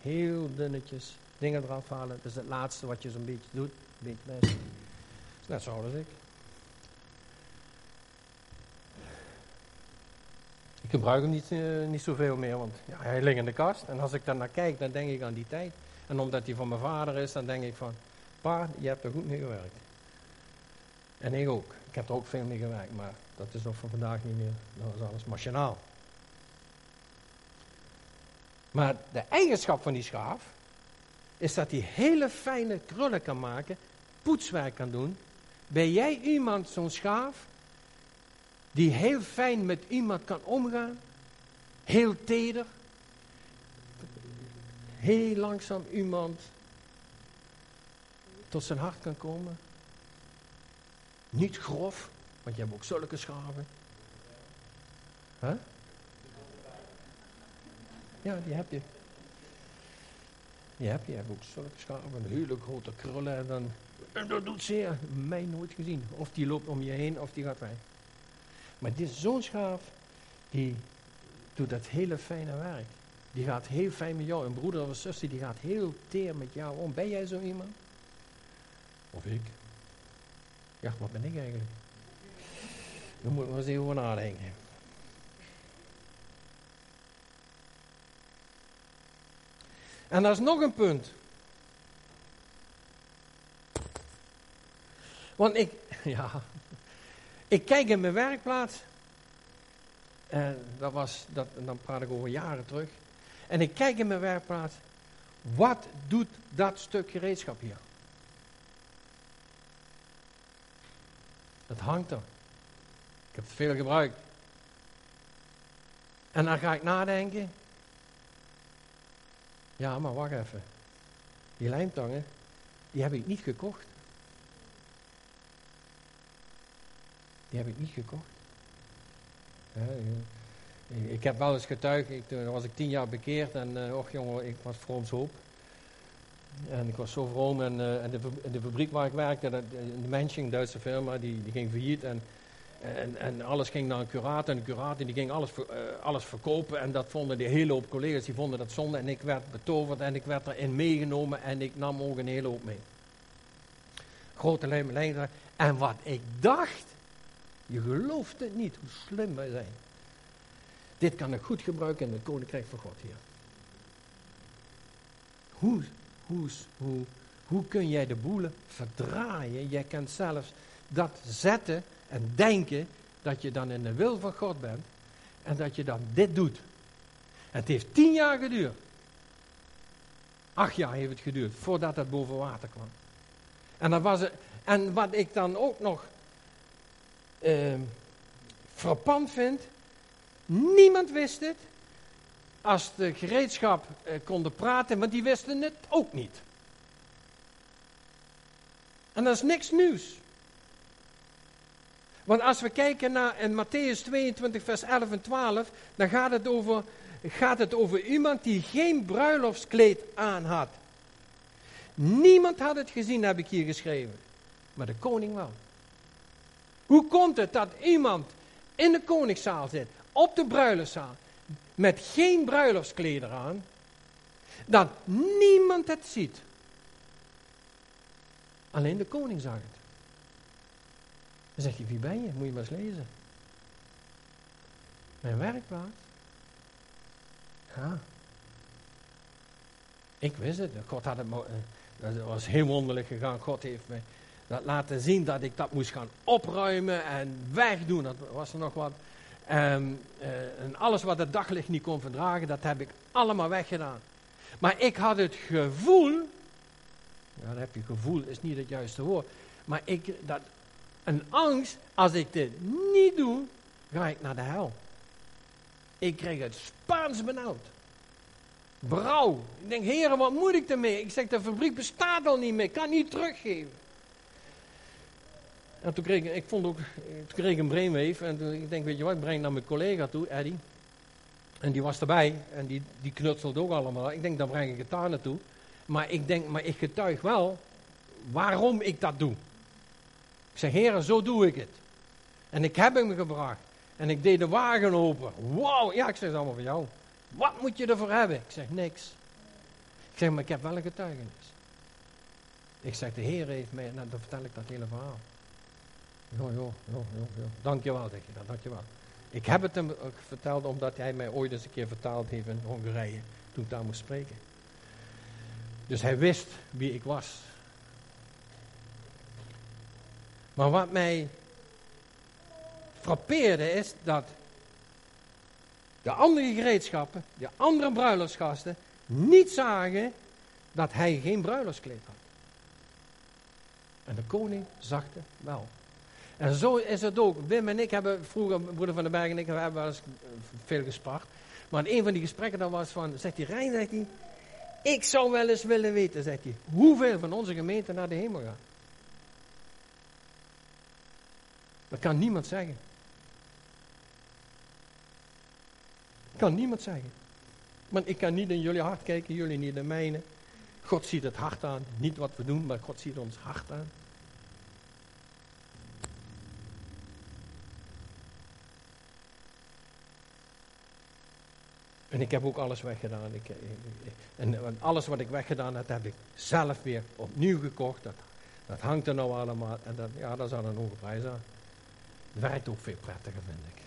Speaker 1: Heel dunnetjes, dingen eraf halen. Dat is het laatste wat je zo'n beetje doet. Een beetje is net zo oud als ik. Ik gebruik hem niet, uh, niet zoveel meer, want ja, hij ligt in de kast. En als ik daar naar kijk, dan denk ik aan die tijd. En omdat hij van mijn vader is, dan denk ik van, pa, je hebt er goed mee gewerkt. En ik ook. Ik heb er ook veel mee gewerkt, maar dat is nog van vandaag niet meer. Dat is alles machinaal. Maar de eigenschap van die schaaf is dat hij hele fijne krullen kan maken, poetswerk kan doen. Ben jij iemand, zo'n schaaf, die heel fijn met iemand kan omgaan, heel teder, heel langzaam iemand tot zijn hart kan komen. Niet grof, want je hebt ook zulke schaven. Huh? Ja, die heb je. Die heb je. Hebt ook zulke schaven, hele grote krullen. En, dan, en dat doet zeer. Mij nooit gezien. Of die loopt om je heen, of die gaat weg. Maar dit zo'n schaaf, die doet dat hele fijne werk. Die gaat heel fijn met jou. Een broeder of een zuster, die gaat heel teer met jou om. Ben jij zo iemand? Of ik? Ja, wat ben ik eigenlijk? Daar moeten we eens even over nadenken. En dat is nog een punt. Want ik, <laughs> ja, ik kijk in mijn werkplaats. En dat was, dat, dan praat ik over jaren terug. En ik kijk in mijn werkplaats. Wat doet dat stuk gereedschap hier? Het hangt er. Ik heb het veel gebruikt. En dan ga ik nadenken. Ja, maar wacht even. Die lijmtangen, die heb ik niet gekocht. Die heb ik niet gekocht. ik heb wel eens getuigd, toen was ik tien jaar bekeerd en uh, och jongen, ik was vroms hoop. En ik was zo vroom en, uh, en de, de, fabriek waar ik werkte, de, de een Duitse firma, die, die ging failliet. En, en, en, alles ging naar een curator en de curator die ging alles, alles verkopen. En dat vonden de hele hoop collega's, die vonden dat zonde. En ik werd betoverd en ik werd erin meegenomen en ik nam ook een hele hoop mee. Grote lijm, En wat ik dacht, je gelooft het niet hoe slim wij zijn. Dit kan ik goed gebruiken in het koninkrijk van God hier. Hoe, hoe, hoe, Hoe kun jij de boelen verdraaien? Jij kunt zelfs dat zetten en denken dat je dan in de wil van God bent en dat je dan dit doet. Het heeft tien jaar geduurd. Acht jaar heeft het geduurd voordat het boven water kwam. En, dan was het, en wat ik dan ook nog uh, frappant vind, niemand wist het. Als de gereedschap uh, konden praten, want die wisten het ook niet. En dat is niks nieuws. Want als we kijken naar in Matthäus 22, vers 11 en 12, dan gaat het over, gaat het over iemand die geen bruiloftskleed aan had. Niemand had het gezien, heb ik hier geschreven. Maar de koning wel. Hoe komt het dat iemand in de koningszaal zit, op de bruiloftszaal, met geen bruiloftskleder aan, dat niemand het ziet? Alleen de koning zag het. Dan zegt hij, wie ben je? Moet je maar eens lezen. Mijn werkplaats. Ja. Ik wist het. God had het, dat was heel wonderlijk gegaan. God heeft mij dat laten zien dat ik dat moest gaan opruimen en wegdoen. Dat was er nog wat. Um, en alles wat het daglicht niet kon verdragen, dat heb ik allemaal weggedaan. Maar ik had het gevoel, ja, dat heb je gevoel, is niet het juiste woord. Maar ik, dat, een angst, als ik dit niet doe, ga ik naar de hel. Ik kreeg het Spaans benauwd. Brouw. Ik denk, heren, wat moet ik ermee? Ik zeg, de fabriek bestaat al niet meer. Ik kan niet teruggeven. En toen kreeg ik, ik vond ook, toen kreeg een brainwave. En toen, ik denk, weet je wat, ik breng naar mijn collega toe, Eddie. En die was erbij. En die, die knutselde ook allemaal. Ik denk, dan breng ik het daar naartoe. Maar ik denk, maar ik getuig wel waarom ik dat doe. Ik zeg, heren, zo doe ik het. En ik heb hem gebracht. En ik deed de wagen open. Wauw, ja, ik zeg het allemaal voor jou. Wat moet je ervoor hebben? Ik zeg, niks. Ik zeg, maar ik heb wel een getuigenis. Ik zeg, de Heer heeft mij, nou dan vertel ik dat hele verhaal. Jo, jo, jo, jo. Dankjewel, zeg je dat, dankjewel. Ik heb het hem verteld omdat hij mij ooit eens een keer vertaald heeft in Hongarije, toen ik daar moest spreken. Dus hij wist wie ik was. Maar wat mij frappeerde is dat de andere gereedschappen, de andere bruiloftsgasten, niet zagen dat hij geen bruiloftskleed had. En de koning zag het wel. En zo is het ook. Wim en ik hebben vroeger, broeder van den Berg en ik, hebben wel eens veel gespart. Maar een van die gesprekken dan was van, zegt hij, Rijn, zegt hij, ik zou wel eens willen weten, zegt hij, hoeveel van onze gemeente naar de hemel gaat. Dat kan niemand zeggen. Kan niemand zeggen. Want ik kan niet in jullie hart kijken, jullie niet in mijne. God ziet het hart aan. Niet wat we doen, maar God ziet ons hart aan. En ik heb ook alles weggedaan. Ik, en, alles wat ik weggedaan heb, heb ik zelf weer opnieuw gekocht. Dat, dat hangt er nou allemaal. En dat, ja, dat is dan een hoge prijs aan. Het werkt ook veel prettiger, vind ik.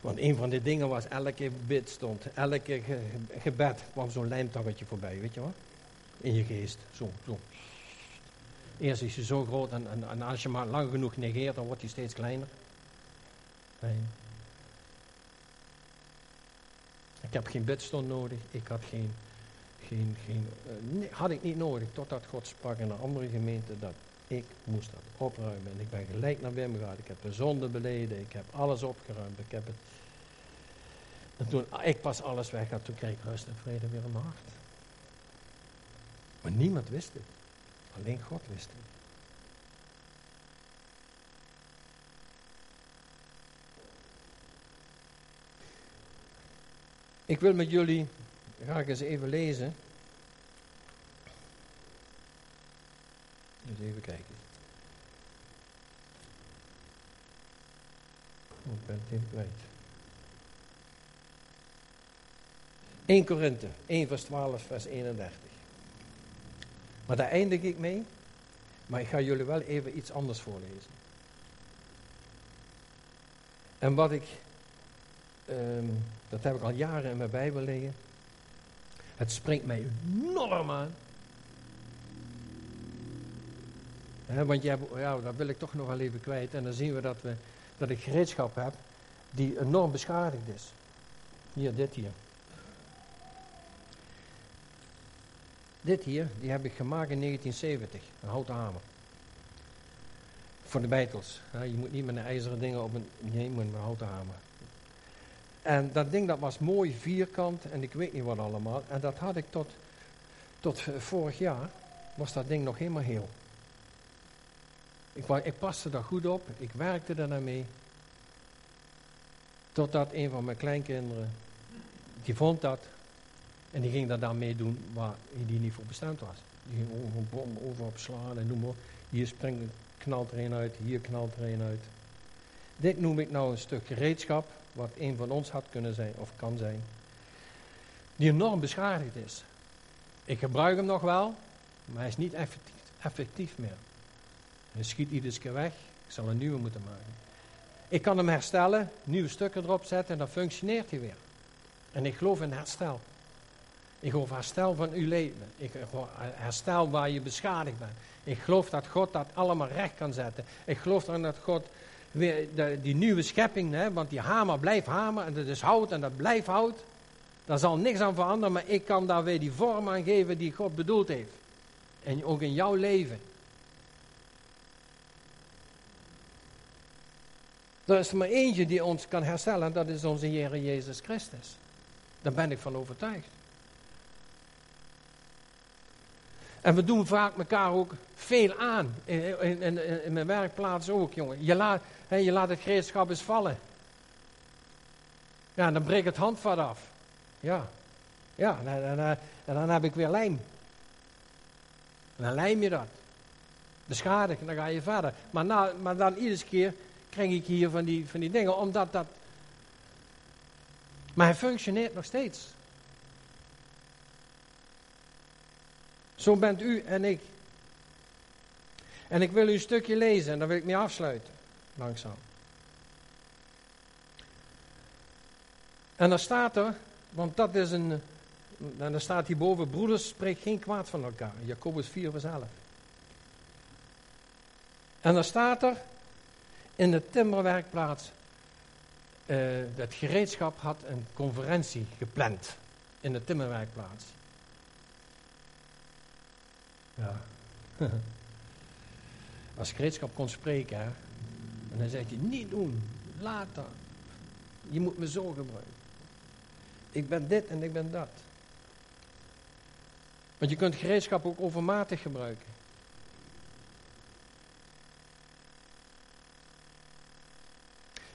Speaker 1: Want een van de dingen was, elke bid stond, elke gebed kwam zo'n lijmtaggetje voorbij, weet je wat? In je geest, zo, zo. Eerst is hij zo groot en, en, als je maar lang genoeg negeert, dan wordt hij steeds kleiner. Nee. Ik heb geen bidstond nodig, ik had geen, geen, geen uh, had ik niet nodig, totdat God sprak in een andere gemeente dat ik moest dat opruimen. En ik ben gelijk naar Wim gegaan. Ik heb de zonde beleden. Ik heb alles opgeruimd. Ik heb het. En toen ik pas alles weg had, toen kreeg ik rust en vrede weer in mijn hart. Maar niemand wist het. Alleen God wist het. Ik wil met jullie graag eens even lezen Dus even kijken. Oh, ik ben het kwijt. 1 Korinthe, 1 vers 12, vers 31. Maar daar eindig ik mee. Maar ik ga jullie wel even iets anders voorlezen. En wat ik, um, dat heb ik al jaren in mijn Bijbel liggen. Het springt mij enorm aan want je hebt, ja, dat wil ik toch nog wel even kwijt. En dan zien we dat, we dat ik gereedschap heb die enorm beschadigd is. Hier, dit hier. Dit hier, die heb ik gemaakt in 1970, een houten hamer. Voor de beitels. je moet niet met een ijzeren dingen op een, nee, moet met een houten hamer. En dat ding dat was mooi vierkant en ik weet niet wat allemaal. En dat had ik tot, tot vorig jaar, was dat ding nog helemaal heel. Ik, ik paste daar goed op, ik werkte er naar mee. Totdat een van mijn kleinkinderen, die vond dat en die ging daar dan mee doen waar die niet voor bestemd was. Die ging over een bom over op slaan en noem maar. Hier springt, knalt er een uit, hier knalt er een uit. Dit noem ik nou een stuk gereedschap, wat een van ons had kunnen zijn of kan zijn, die enorm beschadigd is. Ik gebruik hem nog wel, maar hij is niet effectief, effectief meer. Hij schiet iedere keer weg, ik zal een nieuwe moeten maken. Ik kan hem herstellen, nieuwe stukken erop zetten en dan functioneert hij weer. En ik geloof in herstel. Ik geloof herstel van uw leven. Ik geloof herstel waar je beschadigd bent. Ik geloof dat God dat allemaal recht kan zetten. Ik geloof dat God weer die nieuwe schepping, hè, want die hamer blijft hamer en dat is hout en dat blijft hout. Daar zal niks aan veranderen, maar ik kan daar weer die vorm aan geven die God bedoeld heeft. En ook in jouw leven. Er is maar eentje die ons kan herstellen en dat is onze Heer Jezus Christus. Daar ben ik van overtuigd. En we doen vaak elkaar ook veel aan. In, mijn werkplaats ook, jongen. Je laat, je laat het gereedschap eens vallen. Ja, en dan breekt het handvat af. Ja. Ja, en, en, en, dan heb ik weer lijm. En dan lijm je dat. Beschadigd, en dan ga je verder. Maar, na, maar dan iedere keer krijg ik hier van die, van die dingen, omdat dat... Maar hij functioneert nog steeds. Zo bent u en ik. En ik wil u een stukje lezen en dan wil ik mee afsluiten. Langzaam. En dan staat er, want dat is een. En dan staat hierboven: broeders, spreek geen kwaad van elkaar. Jacobus 4, vers 11. En dan staat er in de timmerwerkplaats. Uh, het gereedschap had een conferentie gepland in de timmerwerkplaats. Ja. <laughs> Als gereedschap kon spreken, hè. En dan zegt hij, niet doen, dat. Je moet me zo gebruiken. Ik ben dit en ik ben dat. Want je kunt gereedschap ook overmatig gebruiken.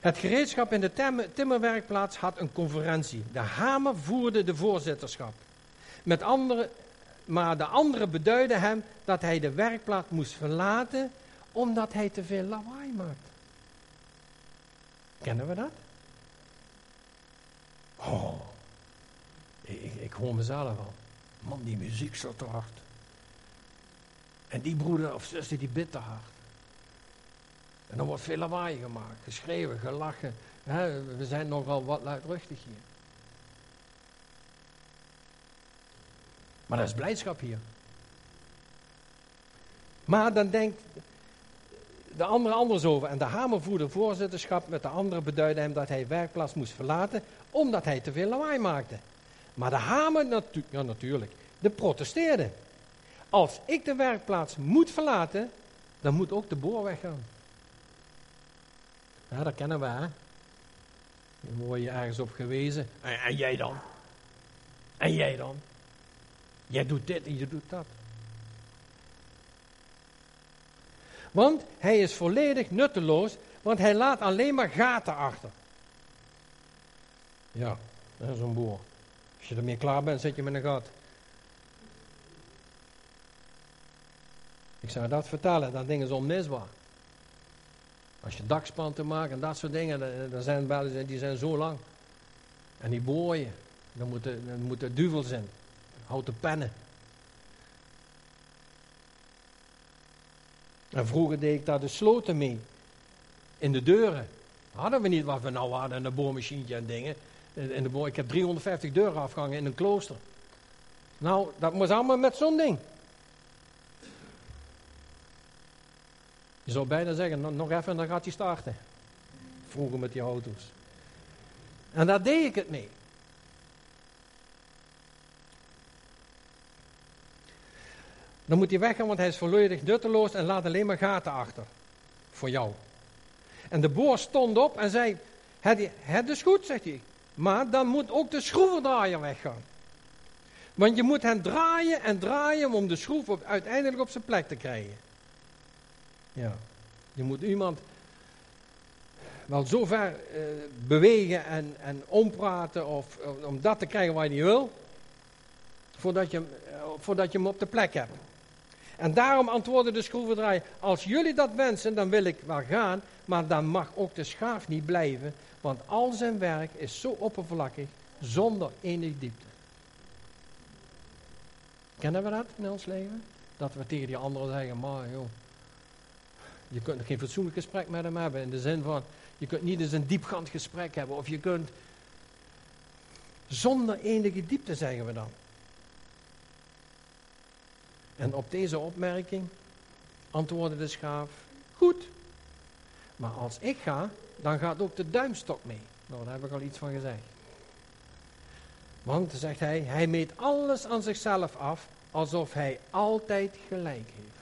Speaker 1: Het gereedschap in de timmerwerkplaats had een conferentie. De hamer voerde de voorzitterschap. Met andere, maar de anderen beduiden hem dat hij de werkplaats moest verlaten omdat hij te veel lawaai maakt. Kennen we dat? Oh, ik, ik hoor mezelf al. Man, die muziek zo te hard. En die broeder of zuster die bidt te hard. En dan wordt veel lawaai gemaakt, geschreven, gelachen. we zijn nogal wat luidruchtig hier. Maar dat is blijdschap hier. Maar dan denkt de andere anders over. En de hamervoerder voorzitterschap met de andere beduidde hem dat hij werkplaats moest verlaten, omdat hij te veel lawaai maakte. Maar de hamer, natu ja, natuurlijk, de protesteerde. Als ik de werkplaats moet verlaten, dan moet ook de boor weggaan. Ja, dat kennen we, hè. Dan word je ergens op gewezen. En, en jij dan? En jij dan? Jij doet dit en je doet dat. Want hij is volledig nutteloos, want hij laat alleen maar gaten achter. Ja, dat is een boer. Als je ermee klaar bent, zit je met een gat. Ik zou dat vertellen, dat ding is onmisbaar. Als je dakspanten maakt en dat soort dingen, dan zijn bellen, die zijn zo lang. En die booien, dan moeten, dan moeten duvels in. Houten pennen. En vroeger deed ik daar de sloten mee. In de deuren. Hadden we niet wat we nou hadden, een boormachientje en dingen. In de boor, ik heb 350 deuren afgehangen in een klooster. Nou, dat moest allemaal met zo'n ding. Je zou bijna zeggen, nog even en dan gaat hij starten. Vroeger met die auto's. En daar deed ik het mee. Dan moet hij weggaan, want hij is volledig nutteloos en laat alleen maar gaten achter. Voor jou. En de boer stond op en zei: Het, is goed, zegt hij. Maar dan moet ook de schroevendraaier weggaan. Want je moet hem draaien en draaien om de schroef op, uiteindelijk op zijn plek te krijgen. Ja. Je moet iemand wel zo ver uh, bewegen en, en ompraten of, om dat te krijgen wat je niet wil, voordat je, uh, voordat je hem op de plek hebt. En daarom antwoordde de schroevendraaier, als jullie dat wensen, dan wil ik wel gaan, maar dan mag ook de schaaf niet blijven, want al zijn werk is zo oppervlakkig, zonder enige diepte. Kennen we dat in ons leven? Dat we tegen die anderen zeggen, maar joh, je kunt geen fatsoenlijk gesprek met hem hebben. In de zin van, je kunt niet eens een diepgaand gesprek hebben. Of je kunt zonder enige diepte, zeggen we dan. En op deze opmerking antwoordde de schaaf, goed. Maar als ik ga, dan gaat ook de duimstok mee. Nou, daar heb ik al iets van gezegd. Want, zegt hij, hij meet alles aan zichzelf af alsof hij altijd gelijk heeft.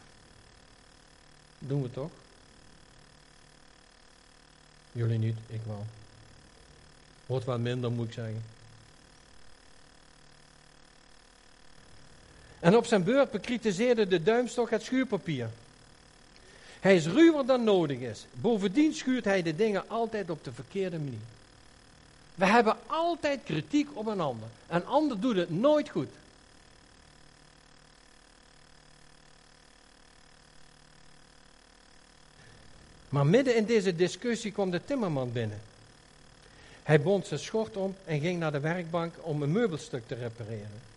Speaker 1: Doen we toch? Jullie niet, ik wel. Wordt wel minder, moet ik zeggen. En op zijn beurt bekritiseerde de duimstok het schuurpapier. Hij is ruwer dan nodig is. Bovendien schuurt hij de dingen altijd op de verkeerde manier. We hebben altijd kritiek op een ander. Een ander doet het nooit goed. Maar midden in deze discussie kwam de timmerman binnen. Hij bond zijn schort om en ging naar de werkbank om een meubelstuk te repareren.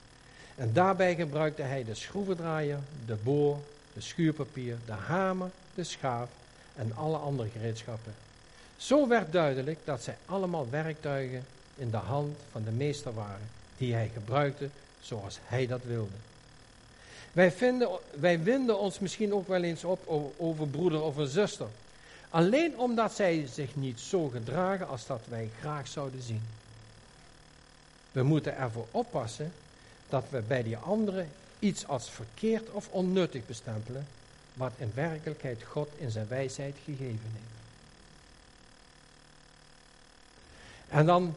Speaker 1: En daarbij gebruikte hij de schroevendraaier, de boor, de schuurpapier, de hamer, de schaaf en alle andere gereedschappen. Zo werd duidelijk dat zij allemaal werktuigen in de hand van de meester waren, die hij gebruikte zoals hij dat wilde. Wij, vinden, wij winden ons misschien ook wel eens op over broeder of een zuster. Alleen omdat zij zich niet zo gedragen als dat wij graag zouden zien. We moeten ervoor oppassen dat we bij die anderen iets als verkeerd of onnuttig bestempelen, wat in werkelijkheid God in zijn wijsheid gegeven heeft. En dan,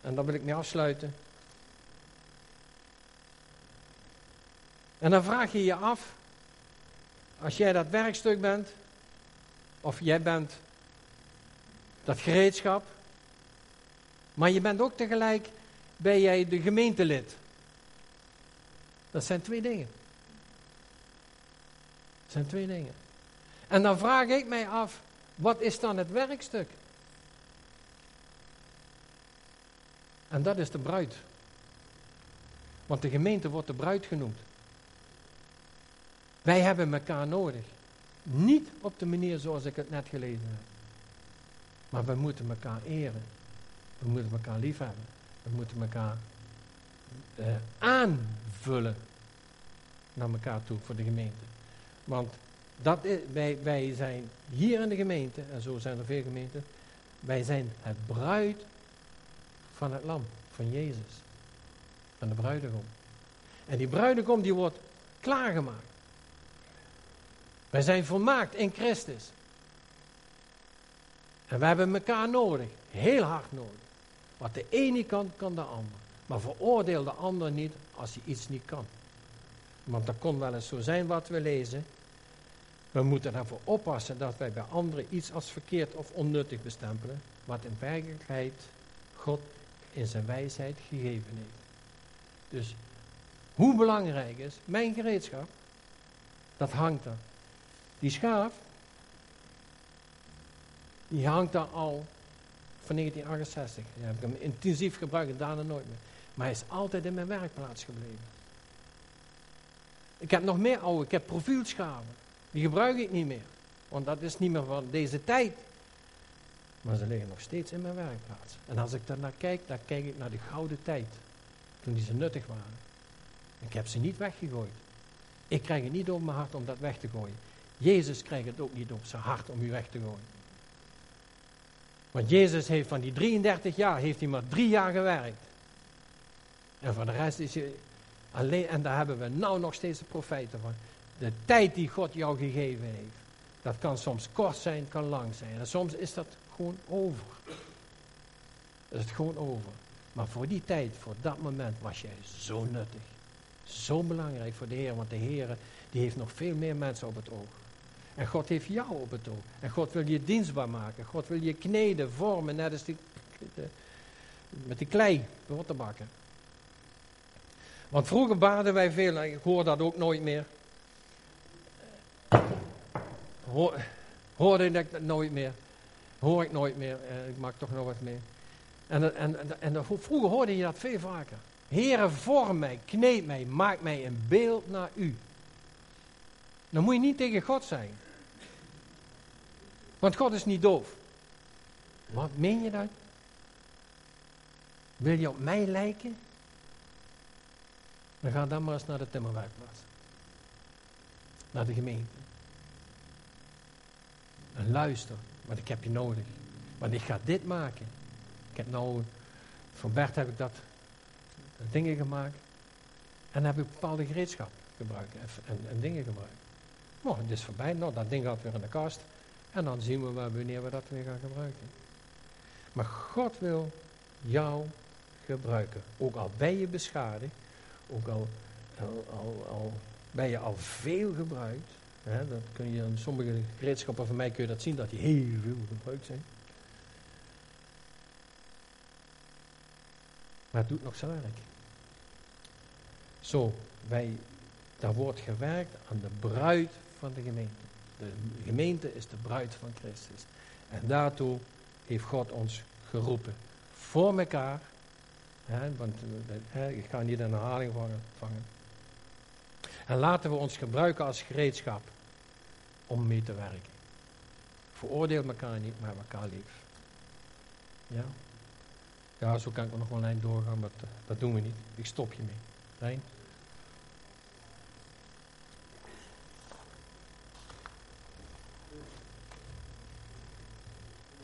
Speaker 1: en dan wil ik mee afsluiten. En dan vraag je je af, als jij dat werkstuk bent, of jij bent dat gereedschap, maar je bent ook tegelijk, ben jij de gemeentelid. Dat zijn twee dingen. Dat zijn twee dingen. En dan vraag ik mij af, wat is dan het werkstuk? En dat is de bruid. Want de gemeente wordt de bruid genoemd. Wij hebben elkaar nodig. Niet op de manier zoals ik het net gelezen heb. Maar we moeten elkaar eren. We moeten elkaar liefhebben. We moeten elkaar uh, aanvullen naar elkaar toe voor de gemeente. Want dat wij, wij zijn hier in de gemeente, en zo zijn er veel gemeenten, wij zijn het bruid van het lam, van Jezus. Van de bruidegom. En die bruidegom die wordt klaargemaakt. Wij zijn volmaakt in Christus. En we hebben elkaar nodig, heel hard nodig. Wat de ene kan, kan de ander. Maar veroordeel de ander niet als hij iets niet kan. Want dat kon wel eens zo zijn wat we lezen. We moeten ervoor oppassen dat wij bij anderen iets als verkeerd of onnuttig bestempelen, wat in werkelijkheid God in zijn wijsheid gegeven heeft. Dus hoe belangrijk is mijn gereedschap? Dat hangt er. Die schaaf, die hangt daar al van 1968. Die heb ik hem intensief gebruikt en daarna nooit meer. Maar hij is altijd in mijn werkplaats gebleven. Ik heb nog meer oude, ik heb profielschaven. Die gebruik ik niet meer. Want dat is niet meer van deze tijd. Maar ze liggen nog steeds in mijn werkplaats. En als ik daar naar kijk, dan kijk ik naar de gouden tijd. Toen die ze nuttig waren. Ik heb ze niet weggegooid. Ik krijg het niet over mijn hart om dat weg te gooien. Jezus krijgt het ook niet op zijn hart om u weg te gooien. Want Jezus heeft van die 33 jaar, heeft hij maar drie jaar gewerkt. En voor de rest is hij alleen, en daar hebben we nou nog steeds de profijten van. De tijd die God jou gegeven heeft. Dat kan soms kort zijn, kan lang zijn. En soms is dat gewoon over. Is het gewoon over. Maar voor die tijd, voor dat moment, was jij zo nuttig. Zo belangrijk voor de Heer, want de Heer die heeft nog veel meer mensen op het oog. En God heeft jou op het oog. En God wil je dienstbaar maken. God wil je kneden, vormen, net als die, met die klei, de bakken. Want vroeger baden wij veel, ik hoor dat ook nooit meer. Hoor, hoorde ik dat nooit meer. Hoor ik nooit meer. Eh, ik maak toch nog wat mee. En, en, en, en vroeger hoorde je dat veel vaker. Heere, vorm mij, kneed mij, maak mij een beeld naar u. Dan moet je niet tegen God zijn. Want God is niet doof. Wat meen je dan? Wil je op mij lijken? Dan ga dan maar eens naar de timmerwerkplaats. Naar de gemeente. En luister, want ik heb je nodig. Want ik ga dit maken. Ik heb nou, voor Bert heb ik dat dingen gemaakt. En heb ik bepaalde gereedschap gebruikt en, en, dingen gebruikt. Nou, het is voorbij. Nou, dat ding gaat weer in de kast. En dan zien we wanneer we dat weer gaan gebruiken. Maar God wil jou gebruiken. Ook al ben je beschadigd. Ook al, al, al, ben je al veel gebruikt. Hè, dat kun je sommige gereedschappen van mij kun je dat zien, dat die heel veel gebruikt zijn. Maar het doet nog zijn werk. Zo, wij, daar wordt gewerkt aan de bruid van de gemeente. De gemeente is de bruid van Christus. En daartoe heeft God ons geroepen. Voor elkaar. Want eh, ik ga niet een herhaling vangen. En laten we ons gebruiken als gereedschap om mee te werken. Veroordeel elkaar niet, maar elkaar lief. Ja? Ja, zo kan ik nog wel een lijn doorgaan, maar dat doen we niet. Ik stop je mee. Rijn?